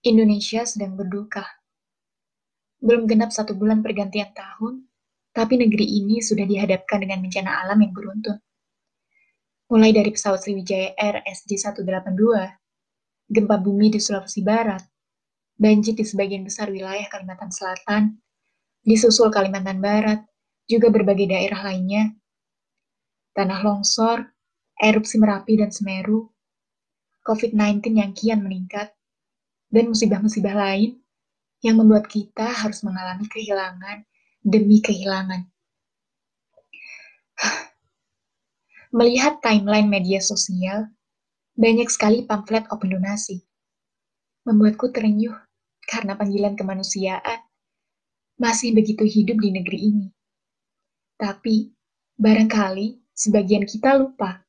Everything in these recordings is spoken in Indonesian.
Indonesia sedang berduka. Belum genap satu bulan pergantian tahun, tapi negeri ini sudah dihadapkan dengan bencana alam yang beruntun. Mulai dari pesawat Sriwijaya Air SJ182, gempa bumi di Sulawesi Barat, banjir di sebagian besar wilayah Kalimantan Selatan, disusul Kalimantan Barat, juga berbagai daerah lainnya, tanah longsor, erupsi Merapi dan Semeru, COVID-19 yang kian meningkat, dan musibah-musibah lain yang membuat kita harus mengalami kehilangan demi kehilangan. Melihat timeline media sosial, banyak sekali pamflet open donasi. Membuatku terenyuh karena panggilan kemanusiaan masih begitu hidup di negeri ini. Tapi, barangkali sebagian kita lupa.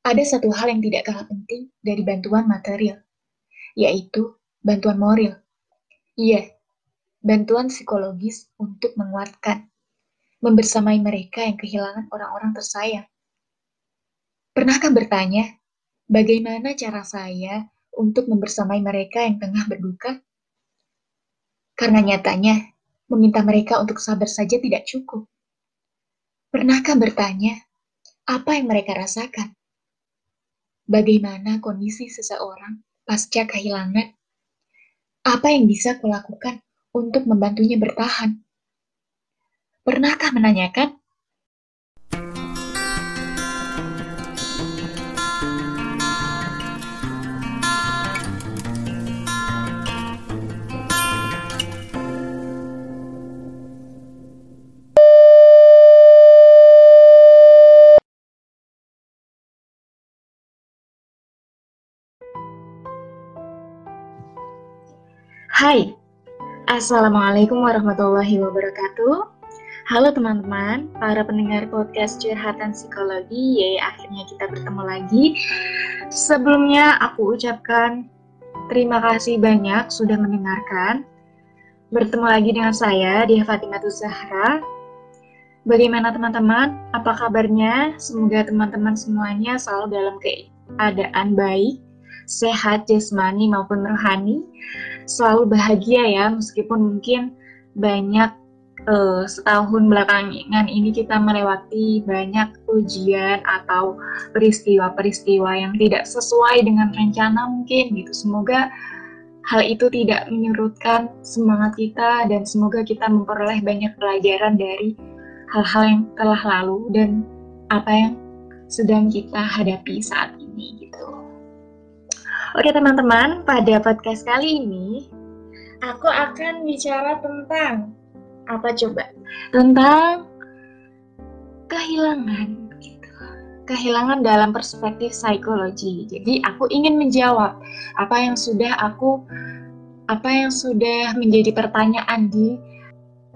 Ada satu hal yang tidak kalah penting dari bantuan material, yaitu bantuan moral. Iya, bantuan psikologis untuk menguatkan, membersamai mereka yang kehilangan orang-orang tersayang. Pernahkah bertanya, bagaimana cara saya untuk membersamai mereka yang tengah berduka? Karena nyatanya, meminta mereka untuk sabar saja tidak cukup. Pernahkah bertanya, apa yang mereka rasakan? Bagaimana kondisi seseorang pasca kehilangan. Apa yang bisa kulakukan untuk membantunya bertahan? Pernahkah menanyakan Hai, Assalamualaikum warahmatullahi wabarakatuh. Halo teman-teman, para pendengar podcast Curhatan Psikologi, ya akhirnya kita bertemu lagi. Sebelumnya aku ucapkan terima kasih banyak sudah mendengarkan. Bertemu lagi dengan saya, Dia Fatimah Zahra. Bagaimana teman-teman? Apa kabarnya? Semoga teman-teman semuanya selalu dalam keadaan baik, sehat jasmani maupun rohani selalu bahagia ya meskipun mungkin banyak uh, setahun belakangan ini kita melewati banyak ujian atau peristiwa-peristiwa yang tidak sesuai dengan rencana mungkin gitu. Semoga hal itu tidak menyurutkan semangat kita dan semoga kita memperoleh banyak pelajaran dari hal-hal yang telah lalu dan apa yang sedang kita hadapi saat ini. Oke teman-teman, pada podcast kali ini aku akan bicara tentang apa coba? Tentang kehilangan gitu. Kehilangan dalam perspektif psikologi. Jadi aku ingin menjawab apa yang sudah aku apa yang sudah menjadi pertanyaan di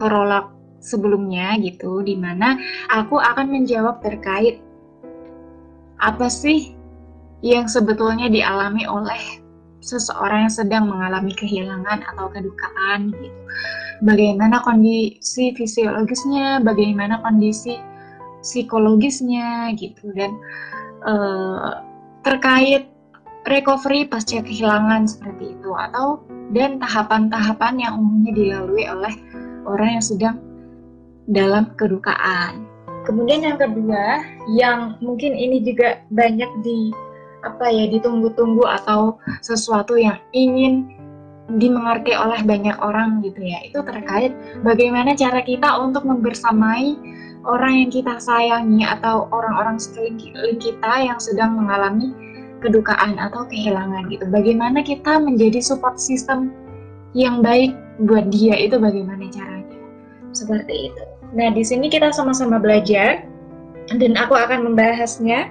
prolog sebelumnya gitu di mana aku akan menjawab terkait apa sih yang sebetulnya dialami oleh seseorang yang sedang mengalami kehilangan atau kedukaan gitu. Bagaimana kondisi fisiologisnya, bagaimana kondisi psikologisnya gitu dan uh, terkait recovery pasca kehilangan seperti itu atau dan tahapan-tahapan yang umumnya dilalui oleh orang yang sedang dalam kedukaan. Kemudian yang kedua, yang mungkin ini juga banyak di apa ya ditunggu-tunggu atau sesuatu yang ingin dimengerti oleh banyak orang gitu ya. Itu terkait bagaimana cara kita untuk membersamai orang yang kita sayangi atau orang-orang sekeliling kita yang sedang mengalami kedukaan atau kehilangan gitu. Bagaimana kita menjadi support system yang baik buat dia itu bagaimana caranya? Seperti itu. Nah di sini kita sama-sama belajar dan aku akan membahasnya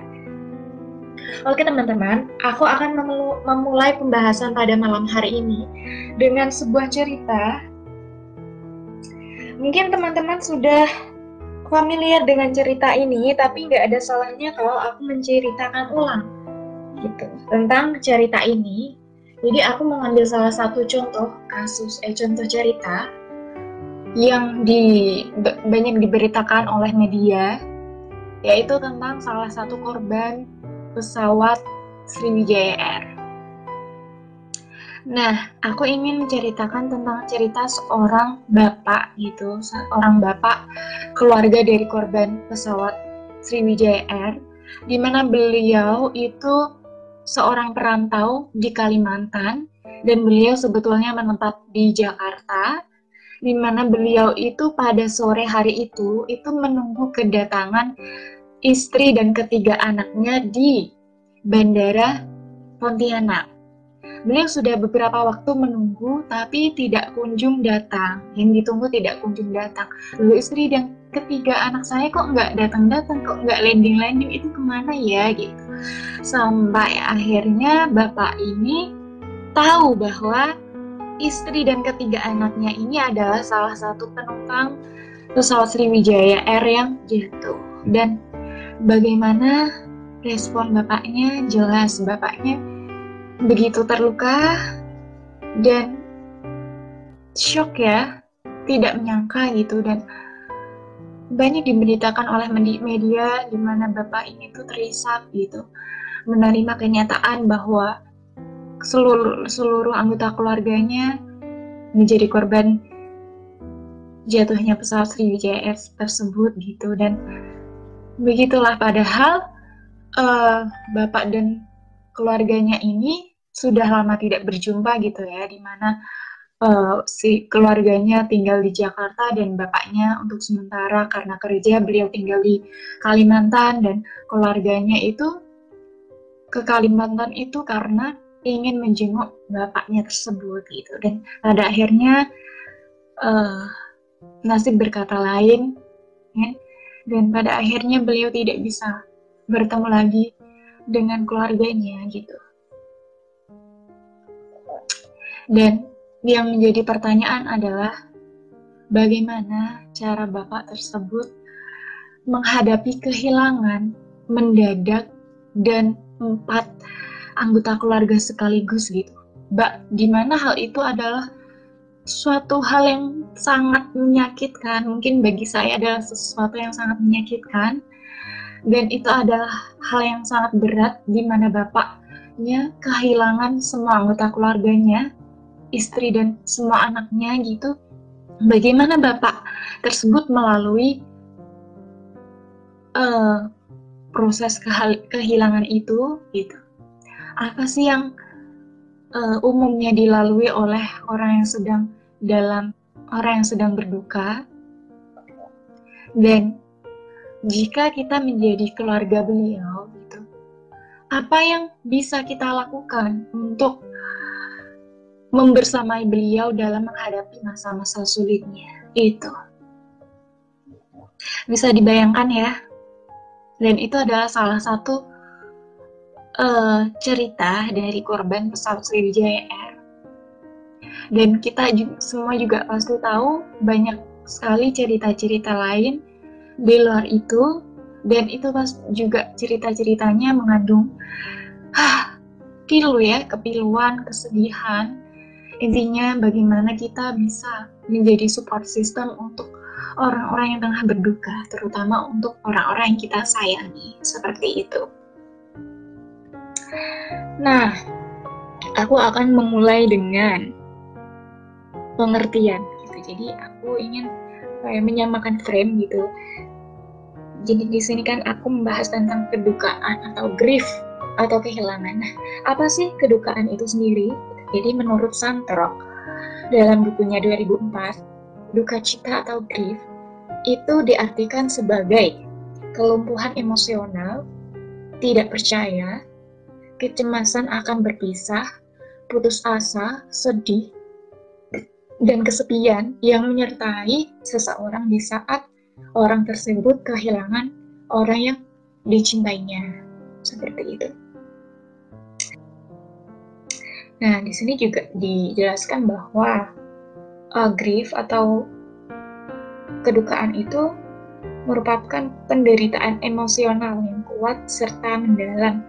Oke teman-teman, aku akan memulai pembahasan pada malam hari ini dengan sebuah cerita. Mungkin teman-teman sudah familiar dengan cerita ini, tapi nggak ada salahnya kalau aku menceritakan ulang gitu tentang cerita ini. Jadi aku mengambil salah satu contoh kasus, eh contoh cerita yang di banyak diberitakan oleh media, yaitu tentang salah satu korban pesawat Sriwijaya Air. Nah, aku ingin menceritakan tentang cerita seorang bapak gitu, seorang bapak keluarga dari korban pesawat Sriwijaya Air, di mana beliau itu seorang perantau di Kalimantan dan beliau sebetulnya menetap di Jakarta, di mana beliau itu pada sore hari itu itu menunggu kedatangan istri dan ketiga anaknya di Bandara Pontianak. Beliau sudah beberapa waktu menunggu, tapi tidak kunjung datang. Yang ditunggu tidak kunjung datang. Lalu istri dan ketiga anak saya kok nggak datang-datang, kok nggak landing-landing, itu ke mana ya gitu. Sampai akhirnya bapak ini tahu bahwa istri dan ketiga anaknya ini adalah salah satu penumpang pesawat Sriwijaya Air yang jatuh. Dan bagaimana respon bapaknya? Jelas bapaknya begitu terluka dan shock ya, tidak menyangka gitu dan banyak diberitakan oleh media di mana bapak ini tuh terisak gitu menerima kenyataan bahwa seluruh seluruh anggota keluarganya menjadi korban jatuhnya pesawat Sriwijaya Air tersebut gitu dan begitulah padahal uh, bapak dan keluarganya ini sudah lama tidak berjumpa gitu ya, di mana uh, si keluarganya tinggal di Jakarta dan bapaknya untuk sementara karena kerja beliau tinggal di Kalimantan dan keluarganya itu ke Kalimantan itu karena ingin menjenguk bapaknya tersebut gitu. Dan pada akhirnya uh, nasib berkata lain ya, dan pada akhirnya beliau tidak bisa bertemu lagi dengan keluarganya gitu dan yang menjadi pertanyaan adalah bagaimana cara Bapak tersebut menghadapi kehilangan mendadak dan empat anggota keluarga sekaligus gitu. Mbak, di mana hal itu adalah suatu hal yang sangat menyakitkan. Mungkin bagi saya adalah sesuatu yang sangat menyakitkan. Dan itu adalah hal yang sangat berat di mana bapaknya kehilangan semua anggota keluarganya istri dan semua anaknya gitu bagaimana bapak tersebut melalui uh, proses kehilangan itu gitu apa sih yang uh, umumnya dilalui oleh orang yang sedang dalam orang yang sedang berduka dan jika kita menjadi keluarga beliau gitu apa yang bisa kita lakukan untuk membersamai beliau dalam menghadapi masa-masa sulitnya. Itu. Bisa dibayangkan ya. Dan itu adalah salah satu uh, cerita dari korban pesawat Sriwijaya. Dan kita juga, semua juga pasti tahu banyak sekali cerita-cerita lain di luar itu. Dan itu pas juga cerita-ceritanya mengandung ah, pilu ya, kepiluan, kesedihan, Intinya bagaimana kita bisa menjadi support system untuk orang-orang yang tengah berduka, terutama untuk orang-orang yang kita sayangi, seperti itu. Nah, aku akan memulai dengan pengertian gitu. Jadi aku ingin kayak menyamakan frame gitu. Jadi di sini kan aku membahas tentang kedukaan atau grief atau kehilangan. Nah, apa sih kedukaan itu sendiri? Jadi menurut Santrok, dalam bukunya 2004, duka cita atau grief itu diartikan sebagai kelumpuhan emosional, tidak percaya, kecemasan akan berpisah, putus asa, sedih, dan kesepian yang menyertai seseorang di saat orang tersebut kehilangan orang yang dicintainya. Seperti itu. Nah, di sini juga dijelaskan bahwa uh, grief atau kedukaan itu merupakan penderitaan emosional yang kuat serta mendalam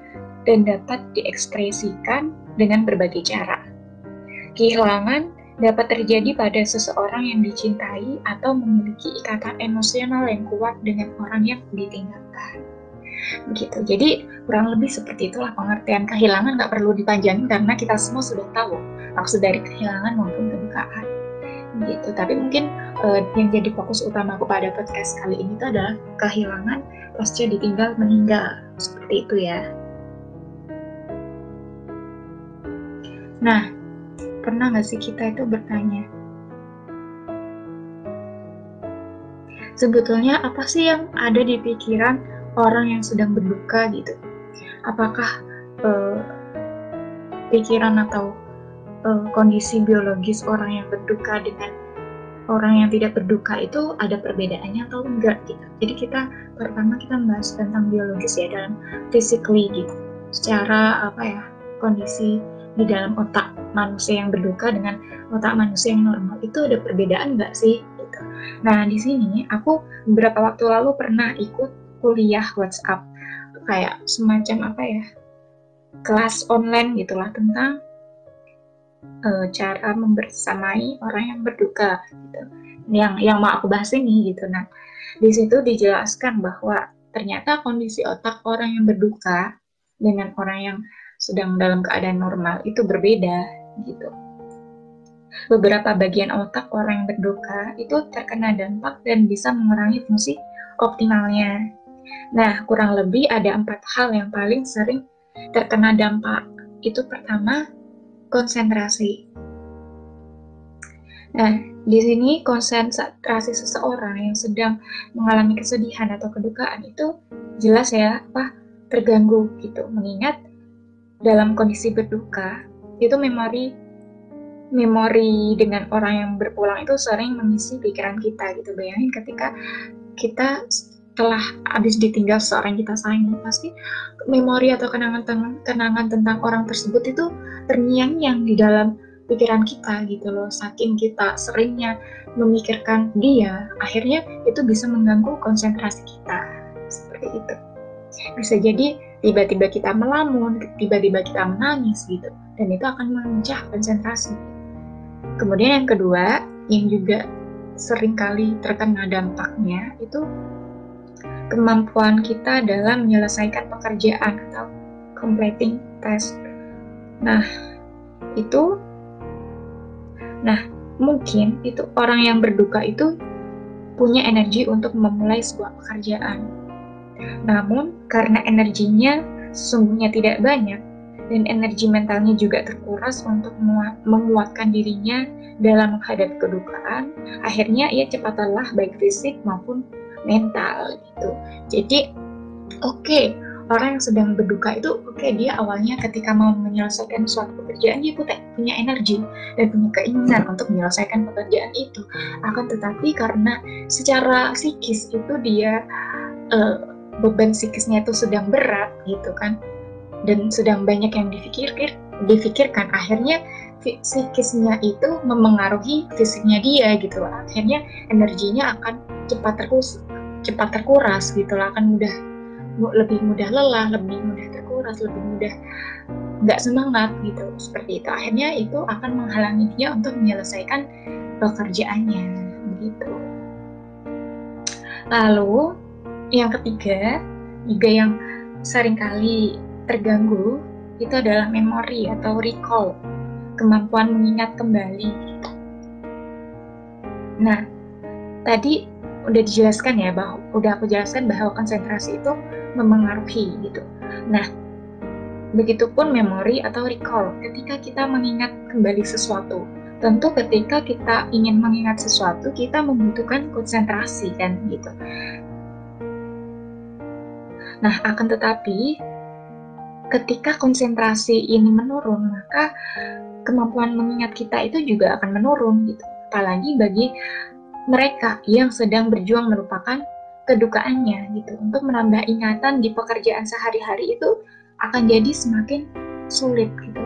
dan dapat diekspresikan dengan berbagai cara. Kehilangan dapat terjadi pada seseorang yang dicintai atau memiliki ikatan emosional yang kuat dengan orang yang ditinggalkan. Begitu. Jadi kurang lebih seperti itulah pengertian kehilangan nggak perlu dipanjangin karena kita semua sudah tahu maksud dari kehilangan maupun kedukaan. Gitu. Tapi mungkin uh, yang jadi fokus utama aku pada podcast kali ini itu adalah kehilangan pasca ditinggal meninggal. Seperti itu ya. Nah, pernah nggak sih kita itu bertanya, sebetulnya apa sih yang ada di pikiran orang yang sedang berduka gitu? Apakah uh, pikiran atau uh, kondisi biologis orang yang berduka dengan orang yang tidak berduka itu ada perbedaannya atau enggak gitu. Jadi kita pertama kita bahas tentang biologis ya dalam physically gitu. Secara apa ya kondisi di dalam otak manusia yang berduka dengan otak manusia yang normal itu ada perbedaan nggak sih? Gitu. Nah di sini aku beberapa waktu lalu pernah ikut kuliah WhatsApp kayak semacam apa ya kelas online gitulah tentang uh, cara membersamai orang yang berduka gitu. Yang yang mau aku bahas ini gitu. Nah di situ dijelaskan bahwa ternyata kondisi otak orang yang berduka dengan orang yang sedang dalam keadaan normal itu berbeda gitu. Beberapa bagian otak orang yang berduka itu terkena dampak dan bisa mengurangi fungsi optimalnya. Nah, kurang lebih ada empat hal yang paling sering terkena dampak. Itu pertama, konsentrasi. Nah, di sini konsentrasi seseorang yang sedang mengalami kesedihan atau kedukaan itu jelas ya, apa terganggu gitu. Mengingat dalam kondisi berduka itu memori memori dengan orang yang berpulang itu sering mengisi pikiran kita gitu. Bayangin ketika kita telah habis ditinggal seorang kita sayangi pasti memori atau kenangan kenangan tentang orang tersebut itu terngiang-ngiang di dalam pikiran kita gitu loh. Saking kita seringnya memikirkan dia akhirnya itu bisa mengganggu konsentrasi kita. Seperti itu. Bisa jadi tiba-tiba kita melamun, tiba-tiba kita menangis gitu, dan itu akan memecah konsentrasi. Kemudian yang kedua, yang juga sering kali terkena dampaknya itu kemampuan kita dalam menyelesaikan pekerjaan atau completing task. Nah, itu nah mungkin itu orang yang berduka itu punya energi untuk memulai sebuah pekerjaan namun, karena energinya sesungguhnya tidak banyak, dan energi mentalnya juga terkuras untuk menguatkan dirinya dalam menghadapi kedukaan, akhirnya ia cepat lelah baik fisik maupun mental gitu. Jadi, oke, okay, orang yang sedang berduka itu oke okay, dia awalnya ketika mau menyelesaikan suatu pekerjaan dia punya, punya energi dan punya keinginan untuk menyelesaikan pekerjaan itu akan tetapi karena secara psikis itu dia uh, beban psikisnya itu sedang berat gitu kan. Dan sedang banyak yang difikir difikirkan. Akhirnya psikisnya itu memengaruhi fisiknya dia gitu loh. Akhirnya energinya akan cepat terkus cepat terkuras gitu loh. Akan mudah lebih mudah lelah lebih mudah terkuras lebih mudah nggak semangat gitu seperti itu. Akhirnya itu akan menghalangi dia untuk menyelesaikan pekerjaannya. Begitu. Lalu yang ketiga, juga yang sering kali terganggu itu adalah memori atau recall, kemampuan mengingat kembali. Nah, tadi udah dijelaskan ya bahwa udah aku jelaskan bahwa konsentrasi itu memengaruhi gitu. Nah, begitupun memori atau recall ketika kita mengingat kembali sesuatu. Tentu ketika kita ingin mengingat sesuatu, kita membutuhkan konsentrasi kan gitu. Nah, akan tetapi ketika konsentrasi ini menurun, maka kemampuan mengingat kita itu juga akan menurun gitu. Apalagi bagi mereka yang sedang berjuang merupakan kedukaannya gitu. Untuk menambah ingatan di pekerjaan sehari-hari itu akan jadi semakin sulit gitu.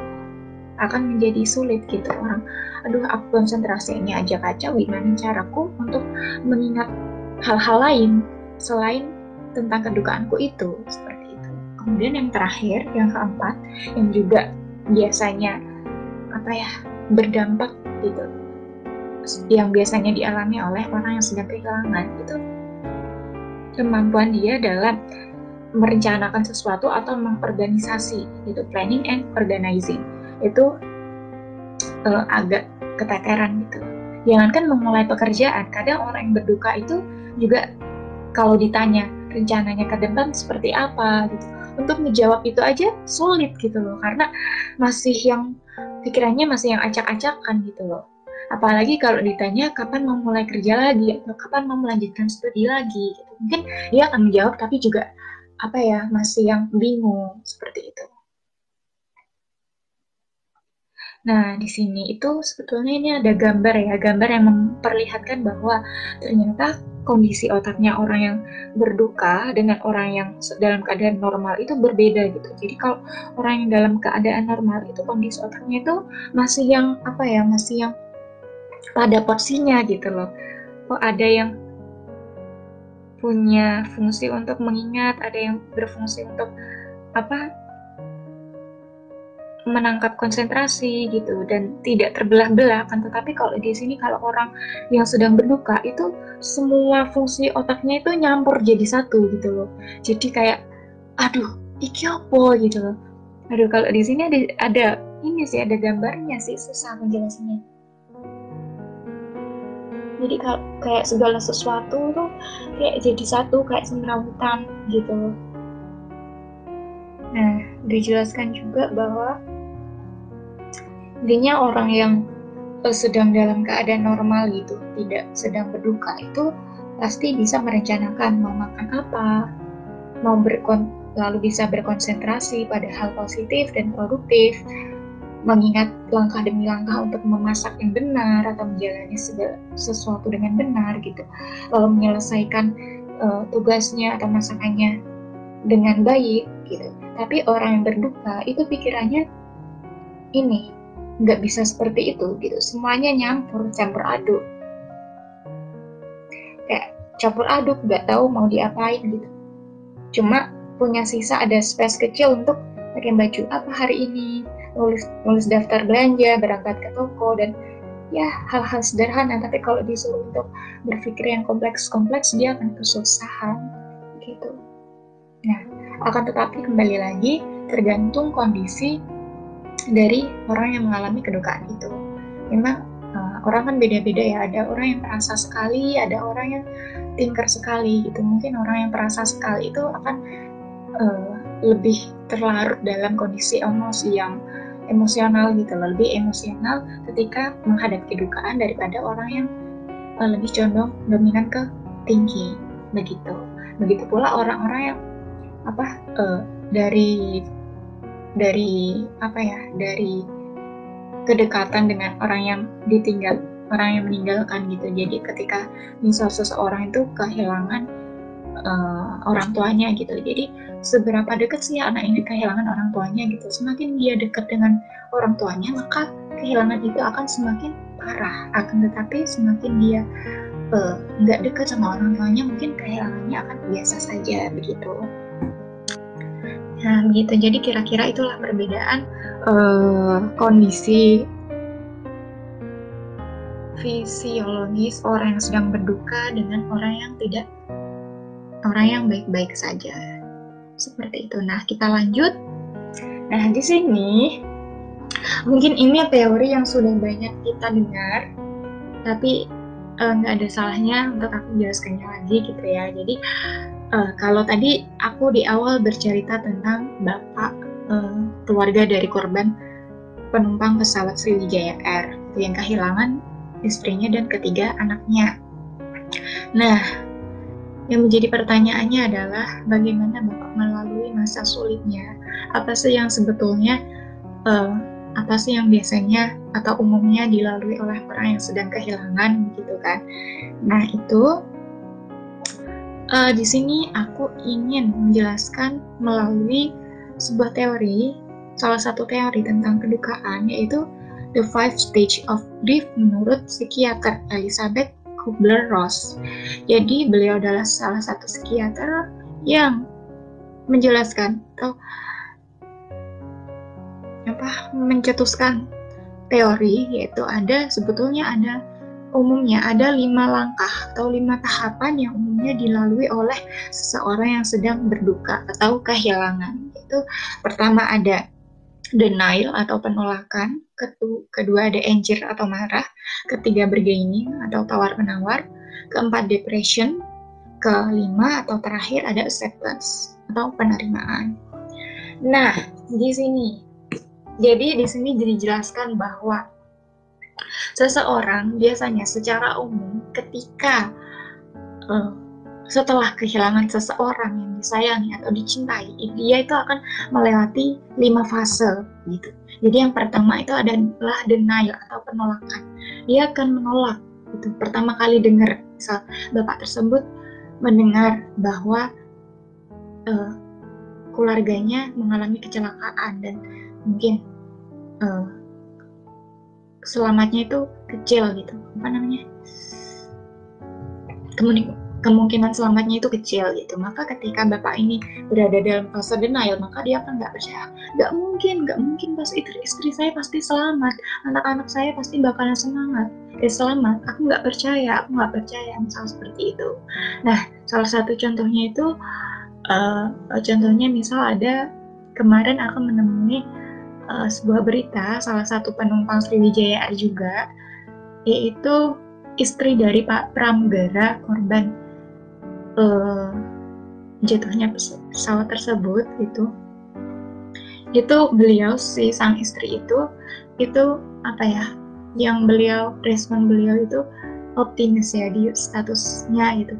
Akan menjadi sulit gitu orang. Aduh, aku konsentrasinya aja kacau, gimana caraku untuk mengingat hal-hal lain selain tentang kedukaanku itu seperti itu. Kemudian yang terakhir, yang keempat, yang juga biasanya apa ya berdampak gitu, yang biasanya dialami oleh orang yang sedang kehilangan itu kemampuan dia dalam merencanakan sesuatu atau mengorganisasi itu planning and organizing. Itu uh, agak keteteran gitu. Jangankan memulai pekerjaan kadang orang yang berduka itu juga kalau ditanya rencananya ke depan seperti apa gitu. Untuk menjawab itu aja sulit gitu loh karena masih yang pikirannya masih yang acak-acakan gitu loh. Apalagi kalau ditanya kapan mau mulai kerja lagi atau kapan mau melanjutkan studi lagi gitu. mungkin dia akan menjawab tapi juga apa ya masih yang bingung seperti itu Nah, di sini itu sebetulnya ini ada gambar ya, gambar yang memperlihatkan bahwa ternyata kondisi otaknya orang yang berduka dengan orang yang dalam keadaan normal itu berbeda gitu. Jadi kalau orang yang dalam keadaan normal itu kondisi otaknya itu masih yang apa ya, masih yang pada porsinya gitu loh. Oh, ada yang punya fungsi untuk mengingat, ada yang berfungsi untuk apa menangkap konsentrasi gitu dan tidak terbelah-belah kan. Tetapi kalau di sini kalau orang yang sedang berduka itu semua fungsi otaknya itu nyampur jadi satu gitu loh. Jadi kayak aduh iki apa? gitu loh. Aduh kalau di sini ada ada ini sih ada gambarnya sih susah menjelaskannya. Jadi kalau kayak segala sesuatu tuh kayak jadi satu kayak semrawutan gitu loh. Nah, dijelaskan juga bahwa intinya orang yang uh, sedang dalam keadaan normal gitu, tidak sedang berduka itu pasti bisa merencanakan mau makan apa, mau berkon lalu bisa berkonsentrasi pada hal positif dan produktif, mengingat langkah demi langkah untuk memasak yang benar atau menjalani sesuatu dengan benar gitu, lalu menyelesaikan uh, tugasnya atau masakannya dengan baik gitu. Tapi orang yang berduka itu pikirannya ini nggak bisa seperti itu gitu. Semuanya nyampur campur aduk. Kayak campur aduk nggak tahu mau diapain gitu. Cuma punya sisa ada space kecil untuk pakai baju apa hari ini nulis nulis daftar belanja berangkat ke toko dan ya hal-hal sederhana. Tapi kalau disuruh untuk berpikir yang kompleks-kompleks dia akan kesusahan gitu. Nah akan tetapi kembali lagi tergantung kondisi dari orang yang mengalami kedukaan itu. Memang uh, orang kan beda-beda ya. Ada orang yang perasa sekali, ada orang yang tingker sekali gitu. Mungkin orang yang perasa sekali itu akan uh, lebih terlarut dalam kondisi emosi yang emosional gitu lebih emosional ketika menghadapi kedukaan daripada orang yang uh, lebih condong dominan ke tinggi begitu. Begitu pula orang-orang yang apa uh, dari dari apa ya dari kedekatan dengan orang yang ditinggal orang yang meninggalkan gitu. Jadi ketika misal seseorang itu kehilangan uh, orang tuanya gitu. Jadi seberapa dekat sih anak ini kehilangan orang tuanya gitu? Semakin dia dekat dengan orang tuanya maka kehilangan itu akan semakin parah. Akan tetapi semakin dia eh, nggak uh, dekat sama orang tuanya mungkin kehilangannya akan biasa saja begitu Nah, begitu. Jadi kira-kira itulah perbedaan uh, kondisi fisiologis orang yang sedang berduka dengan orang yang tidak orang yang baik-baik saja. Seperti itu. Nah, kita lanjut. Nah, di sini mungkin ini teori yang sudah banyak kita dengar, tapi eh, nggak uh, ada salahnya untuk aku jelaskannya lagi gitu ya. Jadi uh, kalau tadi aku di awal bercerita tentang bapak uh, keluarga dari korban penumpang pesawat Sriwijaya Air yang kehilangan istrinya dan ketiga anaknya. Nah, yang menjadi pertanyaannya adalah bagaimana bapak melalui masa sulitnya? Apa sih yang sebetulnya uh, apa sih yang biasanya atau umumnya dilalui oleh orang yang sedang kehilangan gitu kan? Nah itu uh, di sini aku ingin menjelaskan melalui sebuah teori, salah satu teori tentang kedukaan, yaitu The Five Stage of Grief menurut psikiater Elizabeth Kubler-Ross. Jadi beliau adalah salah satu psikiater yang menjelaskan atau apa mencetuskan teori yaitu ada sebetulnya ada umumnya ada lima langkah atau lima tahapan yang umumnya dilalui oleh seseorang yang sedang berduka atau kehilangan. Itu pertama ada denial atau penolakan, kedua ada anger atau marah, ketiga bargaining atau tawar menawar, keempat depression, kelima atau terakhir ada acceptance atau penerimaan. Nah, di sini jadi di sini dijelaskan bahwa seseorang biasanya secara umum ketika uh, setelah kehilangan seseorang yang disayangi atau dicintai, dia itu akan melewati lima fase gitu. Jadi yang pertama itu adalah denial atau penolakan. Dia akan menolak itu pertama kali dengar misal bapak tersebut mendengar bahwa uh, keluarganya mengalami kecelakaan dan mungkin uh, selamatnya itu kecil gitu. Apa namanya? Kemungkinan selamatnya itu kecil gitu. Maka ketika bapak ini berada dalam fase denial maka dia akan nggak percaya. Nggak mungkin nggak mungkin pas istri istri saya pasti selamat. Anak-anak saya pasti bakalan semangat. Eh selamat. Aku nggak percaya aku nggak percaya misal seperti itu. Nah salah satu contohnya itu uh, contohnya misal ada kemarin aku menemui uh, sebuah berita salah satu penumpang Sriwijaya Air juga yaitu istri dari Pak Pramugara korban uh, jatuhnya pesawat tersebut itu itu beliau si sang istri itu itu apa ya yang beliau respon beliau itu optimis ya di statusnya itu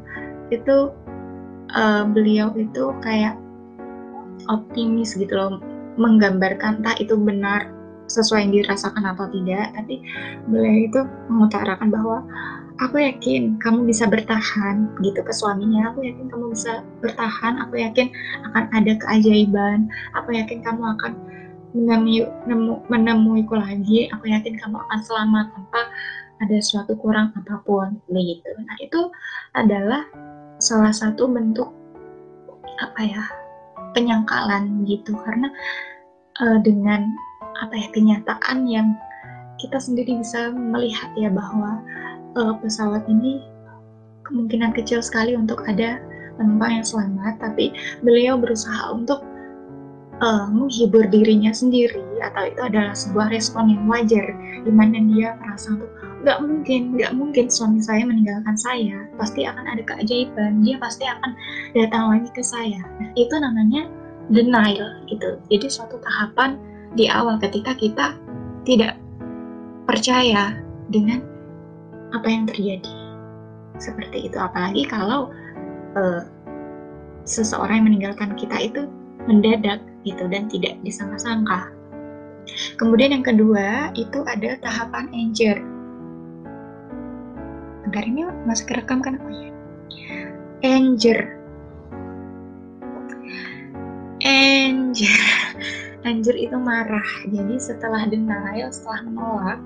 itu uh, beliau itu kayak optimis gitu loh menggambarkan entah itu benar sesuai yang dirasakan atau tidak tapi beliau itu mengutarakan bahwa aku yakin kamu bisa bertahan gitu ke suaminya. Aku yakin kamu bisa bertahan aku yakin akan ada keajaiban aku yakin kamu akan menemui nemu, menemuiku lagi aku yakin kamu akan selamat tanpa ada suatu kurang apa pun begitu nah itu adalah salah satu bentuk apa ya penyangkalan gitu. Karena uh, dengan apa ya kenyataan yang kita sendiri bisa melihat ya bahwa uh, pesawat ini kemungkinan kecil sekali untuk ada penumpang yang selamat tapi beliau berusaha untuk uh, menghibur dirinya sendiri atau itu adalah sebuah respon yang wajar di mana dia merasa untuk nggak mungkin nggak mungkin suami saya meninggalkan saya. Pasti akan ada keajaiban. Dia pasti akan datang lagi ke saya. Nah, itu namanya denial gitu. Jadi suatu tahapan di awal ketika kita tidak percaya dengan apa yang terjadi. Seperti itu. Apalagi kalau uh, seseorang yang meninggalkan kita itu mendadak gitu dan tidak disangka-sangka. Kemudian yang kedua itu ada tahapan anger. Bentar ini masih kerekam kan? Oh ya anger anger anger itu marah. Jadi setelah denial setelah menolak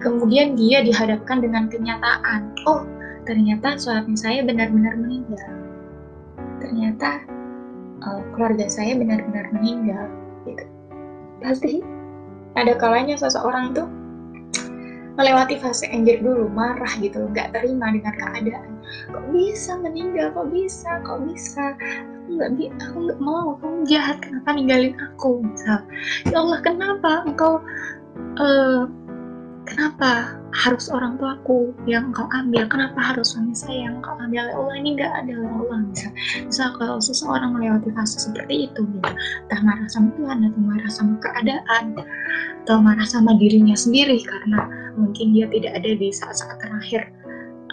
kemudian dia dihadapkan dengan kenyataan oh ternyata suami saya benar-benar meninggal. Ternyata uh, keluarga saya benar-benar meninggal. Gitu. Pasti ada kalanya seseorang itu melewati fase anger dulu marah gitu nggak terima dengan keadaan. Kok bisa meninggal? Kok bisa? Kok bisa nggak bi aku nggak mau kamu jahat kenapa ninggalin aku misal. Ya Allah kenapa engkau uh, kenapa harus orang tuaku yang engkau ambil? Kenapa harus suami saya yang engkau ambil? Ya Allah ini nggak ada ya Allah misal. Misal kalau seseorang melewati fase seperti itu gitu. Entah marah sama Tuhan atau marah sama keadaan atau marah sama dirinya sendiri karena mungkin dia tidak ada di saat-saat terakhir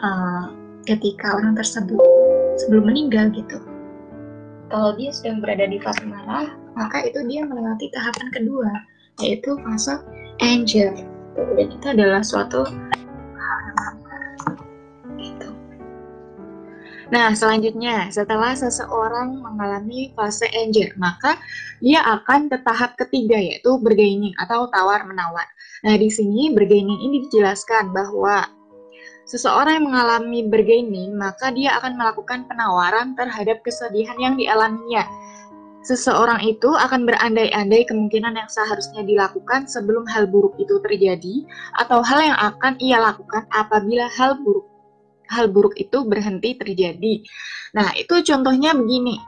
uh, ketika orang tersebut sebelum meninggal gitu. Kalau dia sedang berada di fase marah, maka itu dia melewati tahapan kedua, yaitu fase anger. Dan itu adalah suatu gitu. Nah, selanjutnya, setelah seseorang mengalami fase anger, maka dia akan ke tahap ketiga, yaitu bergaining atau tawar-menawar. Nah, di sini bargaining ini dijelaskan bahwa seseorang yang mengalami bargaining, maka dia akan melakukan penawaran terhadap kesedihan yang dialaminya. seseorang itu akan berandai-andai kemungkinan yang seharusnya dilakukan sebelum hal buruk itu terjadi atau hal yang akan ia lakukan apabila hal buruk hal buruk itu berhenti terjadi. Nah, itu contohnya begini.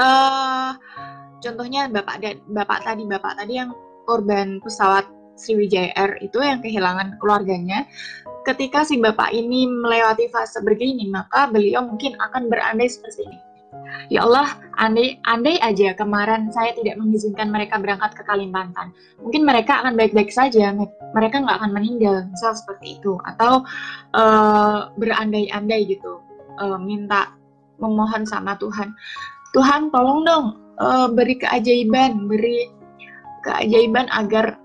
Uh, contohnya bapak bapak tadi bapak tadi yang korban pesawat Sriwijaya Air itu yang kehilangan keluarganya ketika si bapak ini melewati fase begini maka beliau mungkin akan berandai seperti ini. Ya Allah, andai, andai aja kemarin saya tidak mengizinkan mereka berangkat ke Kalimantan, mungkin mereka akan baik-baik saja, mereka nggak akan meninggal, misal seperti itu, atau uh, berandai-andai gitu, uh, minta memohon sama Tuhan, Tuhan tolong dong uh, beri keajaiban, beri keajaiban agar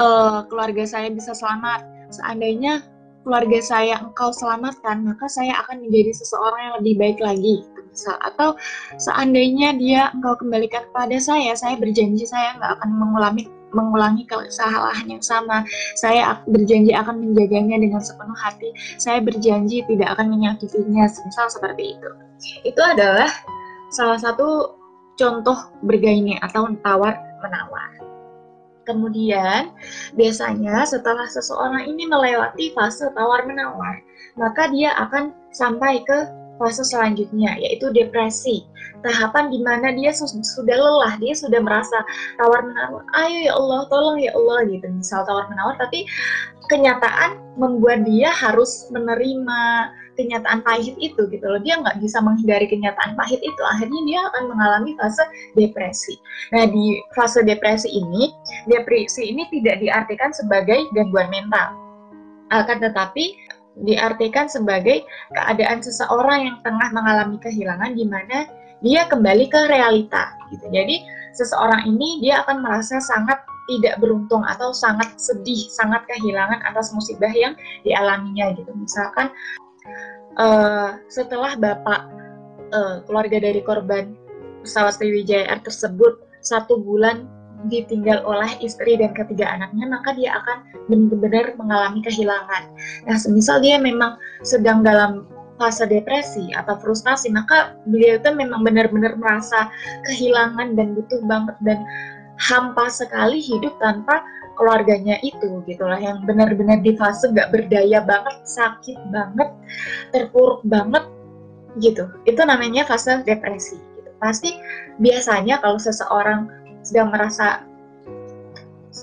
uh, keluarga saya bisa selamat. Seandainya keluarga saya engkau selamatkan, maka saya akan menjadi seseorang yang lebih baik lagi. Misal atau seandainya dia engkau kembalikan kepada saya saya berjanji saya nggak akan mengulangi mengulangi kesalahan yang sama. Saya berjanji akan menjaganya dengan sepenuh hati. Saya berjanji tidak akan menyakitinya misal seperti itu. Itu adalah salah satu contoh bergaini atau tawar menawar Kemudian, biasanya setelah seseorang ini melewati fase tawar-menawar, maka dia akan sampai ke fase selanjutnya yaitu depresi. Tahapan di mana dia sudah lelah, dia sudah merasa tawar menawar, ayo ya Allah, tolong ya Allah gitu. Misal tawar menawar tapi kenyataan membuat dia harus menerima kenyataan pahit itu gitu loh. Dia nggak bisa menghindari kenyataan pahit itu. Akhirnya dia akan mengalami fase depresi. Nah, di fase depresi ini, depresi ini tidak diartikan sebagai gangguan mental. Akan tetapi diartikan sebagai keadaan seseorang yang tengah mengalami kehilangan di mana dia kembali ke realita gitu. Jadi seseorang ini dia akan merasa sangat tidak beruntung atau sangat sedih, sangat kehilangan atas musibah yang dialaminya gitu. Misalkan uh, setelah bapak uh, keluarga dari korban pesawat Sriwijaya Air tersebut satu bulan ditinggal oleh istri dan ketiga anaknya, maka dia akan benar-benar mengalami kehilangan. Nah, semisal dia memang sedang dalam fase depresi atau frustasi, maka beliau itu memang benar-benar merasa kehilangan dan butuh banget dan hampa sekali hidup tanpa keluarganya itu gitu lah yang benar-benar di fase gak berdaya banget, sakit banget, terpuruk banget gitu. Itu namanya fase depresi. Gitu. Pasti biasanya kalau seseorang sedang merasa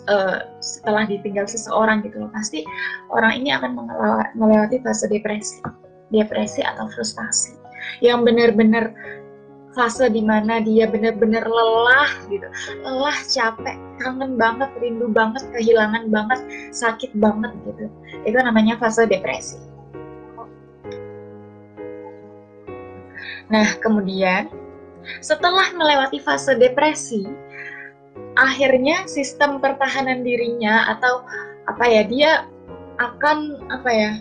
uh, setelah ditinggal seseorang gitu loh pasti orang ini akan melewati fase depresi depresi atau frustasi yang benar-benar fase di mana dia benar-benar lelah gitu. Lelah capek kangen banget rindu banget kehilangan banget sakit banget gitu. Itu namanya fase depresi. Nah kemudian setelah melewati fase depresi akhirnya sistem pertahanan dirinya atau apa ya dia akan apa ya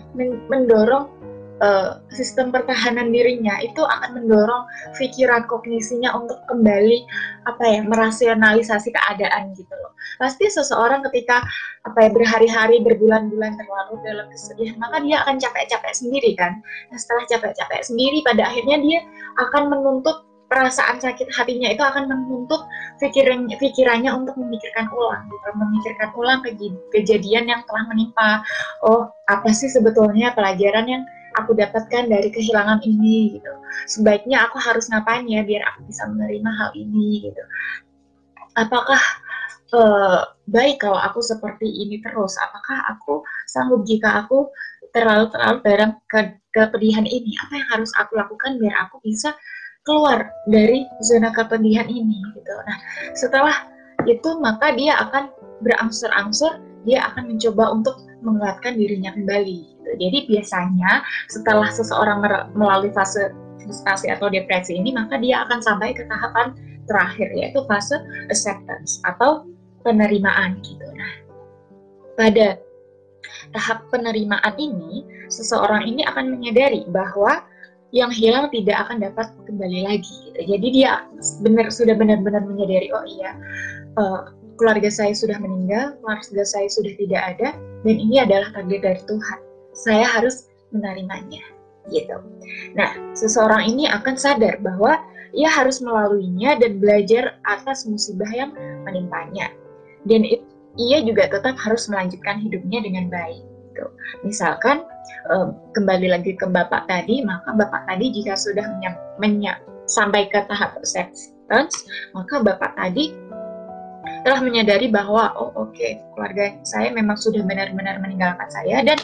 mendorong uh, sistem pertahanan dirinya itu akan mendorong pikiran kognisinya untuk kembali apa ya merasionalisasi keadaan gitu loh pasti seseorang ketika apa ya berhari-hari berbulan-bulan terlalu dalam kesedihan maka dia akan capek-capek sendiri kan nah setelah capek-capek sendiri pada akhirnya dia akan menuntut perasaan sakit hatinya itu akan menuntut pikiran, pikirannya untuk memikirkan ulang, gitu. memikirkan ulang kejadian yang telah menimpa. Oh, apa sih sebetulnya pelajaran yang aku dapatkan dari kehilangan ini gitu. Sebaiknya aku harus ngapain ya biar aku bisa menerima hal ini gitu. Apakah uh, baik kalau aku seperti ini terus? Apakah aku sanggup jika aku terlalu terlalu dalam ke kepedihan ini? Apa yang harus aku lakukan biar aku bisa keluar dari zona kepedihan ini gitu. Nah, setelah itu maka dia akan berangsur-angsur dia akan mencoba untuk menguatkan dirinya kembali. Gitu. Jadi biasanya setelah seseorang melalui fase frustasi atau depresi ini, maka dia akan sampai ke tahapan terakhir yaitu fase acceptance atau penerimaan gitu. Nah, pada tahap penerimaan ini, seseorang ini akan menyadari bahwa yang hilang tidak akan dapat kembali lagi. Gitu. Jadi dia benar sudah benar-benar menyadari oh iya uh, keluarga saya sudah meninggal, keluarga saya sudah tidak ada dan ini adalah takdir dari Tuhan. Saya harus menerimanya. Gitu. Nah, seseorang ini akan sadar bahwa ia harus melaluinya dan belajar atas musibah yang menimpanya. Dan ia juga tetap harus melanjutkan hidupnya dengan baik. Gitu. Misalkan kembali lagi ke bapak tadi, maka bapak tadi jika sudah menya, menya, sampai ke tahap acceptance, maka bapak tadi telah menyadari bahwa oh oke okay, keluarga saya memang sudah benar-benar meninggalkan saya dan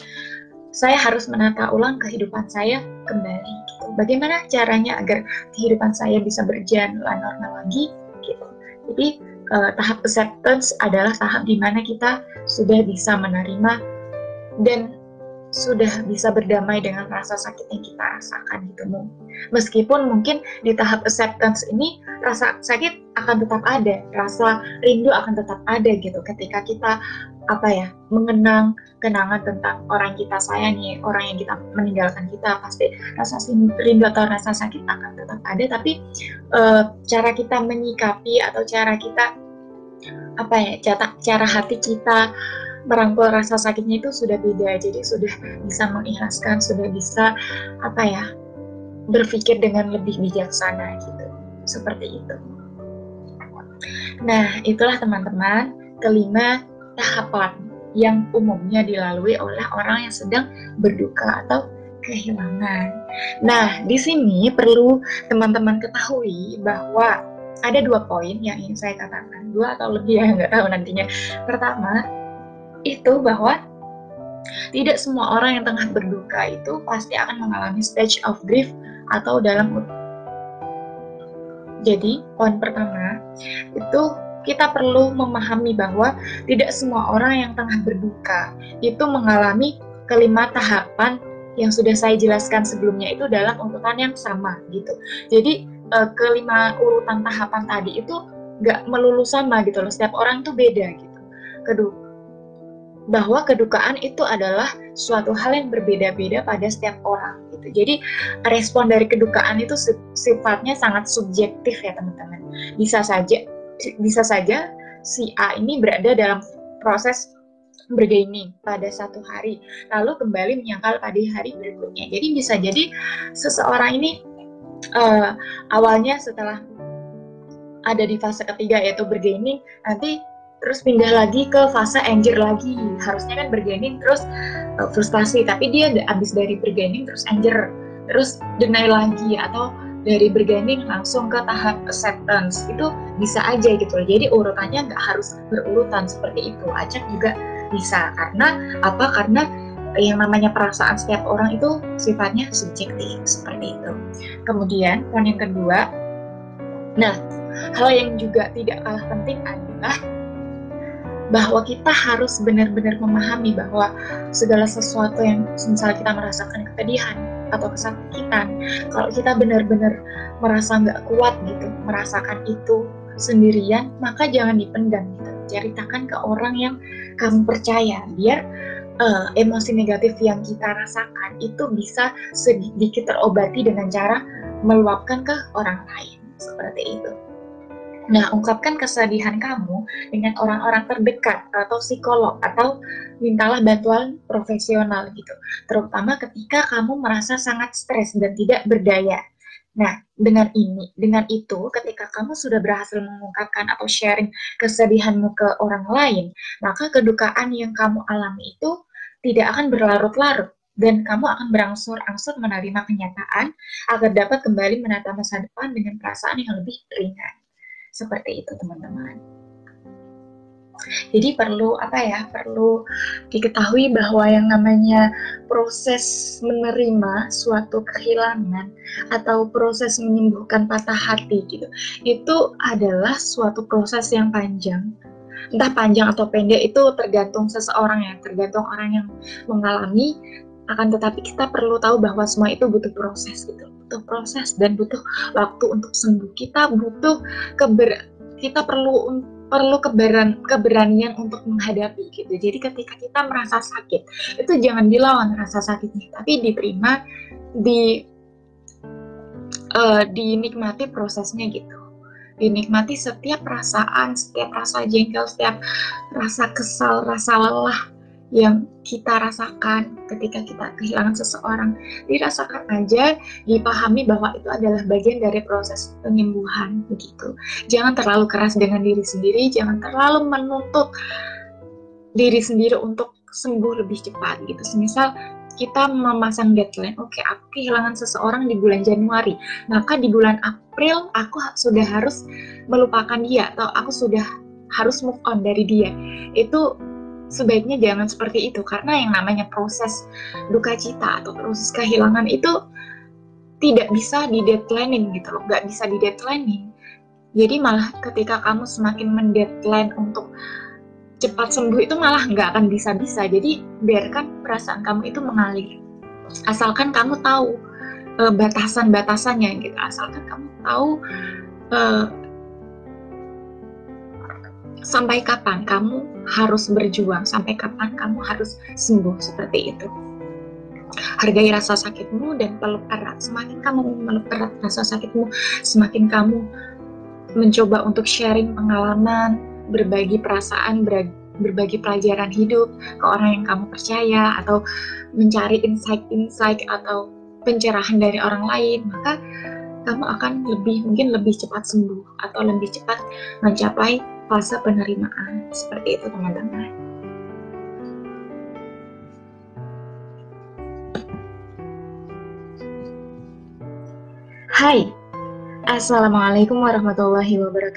saya harus menata ulang kehidupan saya kembali gitu. Bagaimana caranya agar kehidupan saya bisa berjalan normal lagi gitu. Jadi uh, tahap acceptance adalah tahap di mana kita sudah bisa menerima dan sudah bisa berdamai dengan rasa sakit yang kita rasakan gitu meskipun mungkin di tahap acceptance ini rasa sakit akan tetap ada rasa rindu akan tetap ada gitu. Ketika kita apa ya mengenang kenangan tentang orang kita sayangi orang yang kita meninggalkan kita pasti rasa rindu atau rasa sakit akan tetap ada. Tapi e, cara kita menyikapi atau cara kita apa ya cara cara hati kita merangkul rasa sakitnya itu sudah beda jadi sudah bisa mengikhlaskan sudah bisa apa ya berpikir dengan lebih bijaksana gitu seperti itu nah itulah teman-teman kelima tahapan yang umumnya dilalui oleh orang yang sedang berduka atau kehilangan. Nah, di sini perlu teman-teman ketahui bahwa ada dua poin yang ingin saya katakan, dua atau lebih ya nggak tahu nantinya. Pertama, itu bahwa tidak semua orang yang tengah berduka itu pasti akan mengalami stage of grief atau dalam jadi poin pertama itu kita perlu memahami bahwa tidak semua orang yang tengah berduka itu mengalami kelima tahapan yang sudah saya jelaskan sebelumnya itu dalam urutan yang sama gitu. Jadi eh, kelima urutan tahapan tadi itu nggak melulu sama gitu loh. Setiap orang tuh beda gitu. Kedua, bahwa kedukaan itu adalah suatu hal yang berbeda-beda pada setiap orang gitu. Jadi respon dari kedukaan itu sifatnya sangat subjektif ya teman-teman. Bisa saja bisa saja si A ini berada dalam proses bergaining pada satu hari, lalu kembali menyangkal pada hari berikutnya. Jadi bisa jadi seseorang ini uh, awalnya setelah ada di fase ketiga yaitu bergaining, nanti terus pindah lagi ke fase anger lagi. Harusnya kan bergaining terus uh, frustasi. Tapi dia abis dari bergaining terus anger terus deny lagi atau dari bergaining langsung ke tahap acceptance. Itu bisa aja gitu jadi urutannya nggak harus berurutan seperti itu. Acak juga bisa. Karena apa? Karena yang namanya perasaan setiap orang itu sifatnya subjektif seperti itu. Kemudian poin yang kedua. Nah hal yang juga tidak kalah penting adalah bahwa kita harus benar-benar memahami bahwa segala sesuatu yang misalnya kita merasakan kesedihan atau kesakitan, kalau kita benar-benar merasa nggak kuat gitu, merasakan itu sendirian, maka jangan dipendam gitu. Ceritakan ke orang yang kamu percaya, biar uh, emosi negatif yang kita rasakan itu bisa sedikit terobati dengan cara meluapkan ke orang lain seperti itu. Nah, ungkapkan kesedihan kamu dengan orang-orang terdekat atau psikolog atau mintalah bantuan profesional gitu. Terutama ketika kamu merasa sangat stres dan tidak berdaya. Nah, dengan ini, dengan itu, ketika kamu sudah berhasil mengungkapkan atau sharing kesedihanmu ke orang lain, maka kedukaan yang kamu alami itu tidak akan berlarut-larut dan kamu akan berangsur-angsur menerima kenyataan agar dapat kembali menata masa depan dengan perasaan yang lebih ringan. Seperti itu teman-teman. Jadi perlu apa ya? Perlu diketahui bahwa yang namanya proses menerima suatu kehilangan atau proses menyembuhkan patah hati gitu. Itu adalah suatu proses yang panjang. Entah panjang atau pendek itu tergantung seseorang ya, tergantung orang yang mengalami akan tetapi kita perlu tahu bahwa semua itu butuh proses gitu. Butuh proses dan butuh waktu untuk sembuh. Kita butuh keber kita perlu perlu keberan, keberanian untuk menghadapi gitu. Jadi ketika kita merasa sakit itu jangan dilawan rasa sakitnya tapi diterima di uh, dinikmati prosesnya gitu. Dinikmati setiap perasaan setiap rasa jengkel setiap rasa kesal rasa lelah yang kita rasakan ketika kita kehilangan seseorang. Dirasakan aja dipahami bahwa itu adalah bagian dari proses penyembuhan begitu. Jangan terlalu keras dengan diri sendiri jangan terlalu menuntut diri sendiri untuk sembuh lebih cepat gitu. Semisal kita memasang deadline, oke okay, aku kehilangan seseorang di bulan Januari, maka di bulan April aku sudah harus melupakan dia atau aku sudah harus move on dari dia. Itu sebaiknya jangan seperti itu karena yang namanya proses duka cita atau proses kehilangan itu tidak bisa di deadlinein gitu loh, nggak bisa di deadlinein. Jadi malah ketika kamu semakin mendeadline untuk cepat sembuh itu malah nggak akan bisa-bisa. Jadi biarkan perasaan kamu itu mengalir. Asalkan kamu tahu uh, batasan-batasannya gitu. Asalkan kamu tahu uh, sampai kapan kamu harus berjuang, sampai kapan kamu harus sembuh seperti itu. Hargai rasa sakitmu dan peluk erat. Semakin kamu meluk erat rasa sakitmu, semakin kamu mencoba untuk sharing pengalaman, berbagi perasaan, berbagi pelajaran hidup ke orang yang kamu percaya, atau mencari insight-insight atau pencerahan dari orang lain, maka kamu akan lebih mungkin lebih cepat sembuh atau lebih cepat mencapai fase penerimaan seperti itu teman-teman. Hai, Assalamualaikum warahmatullahi wabarakatuh.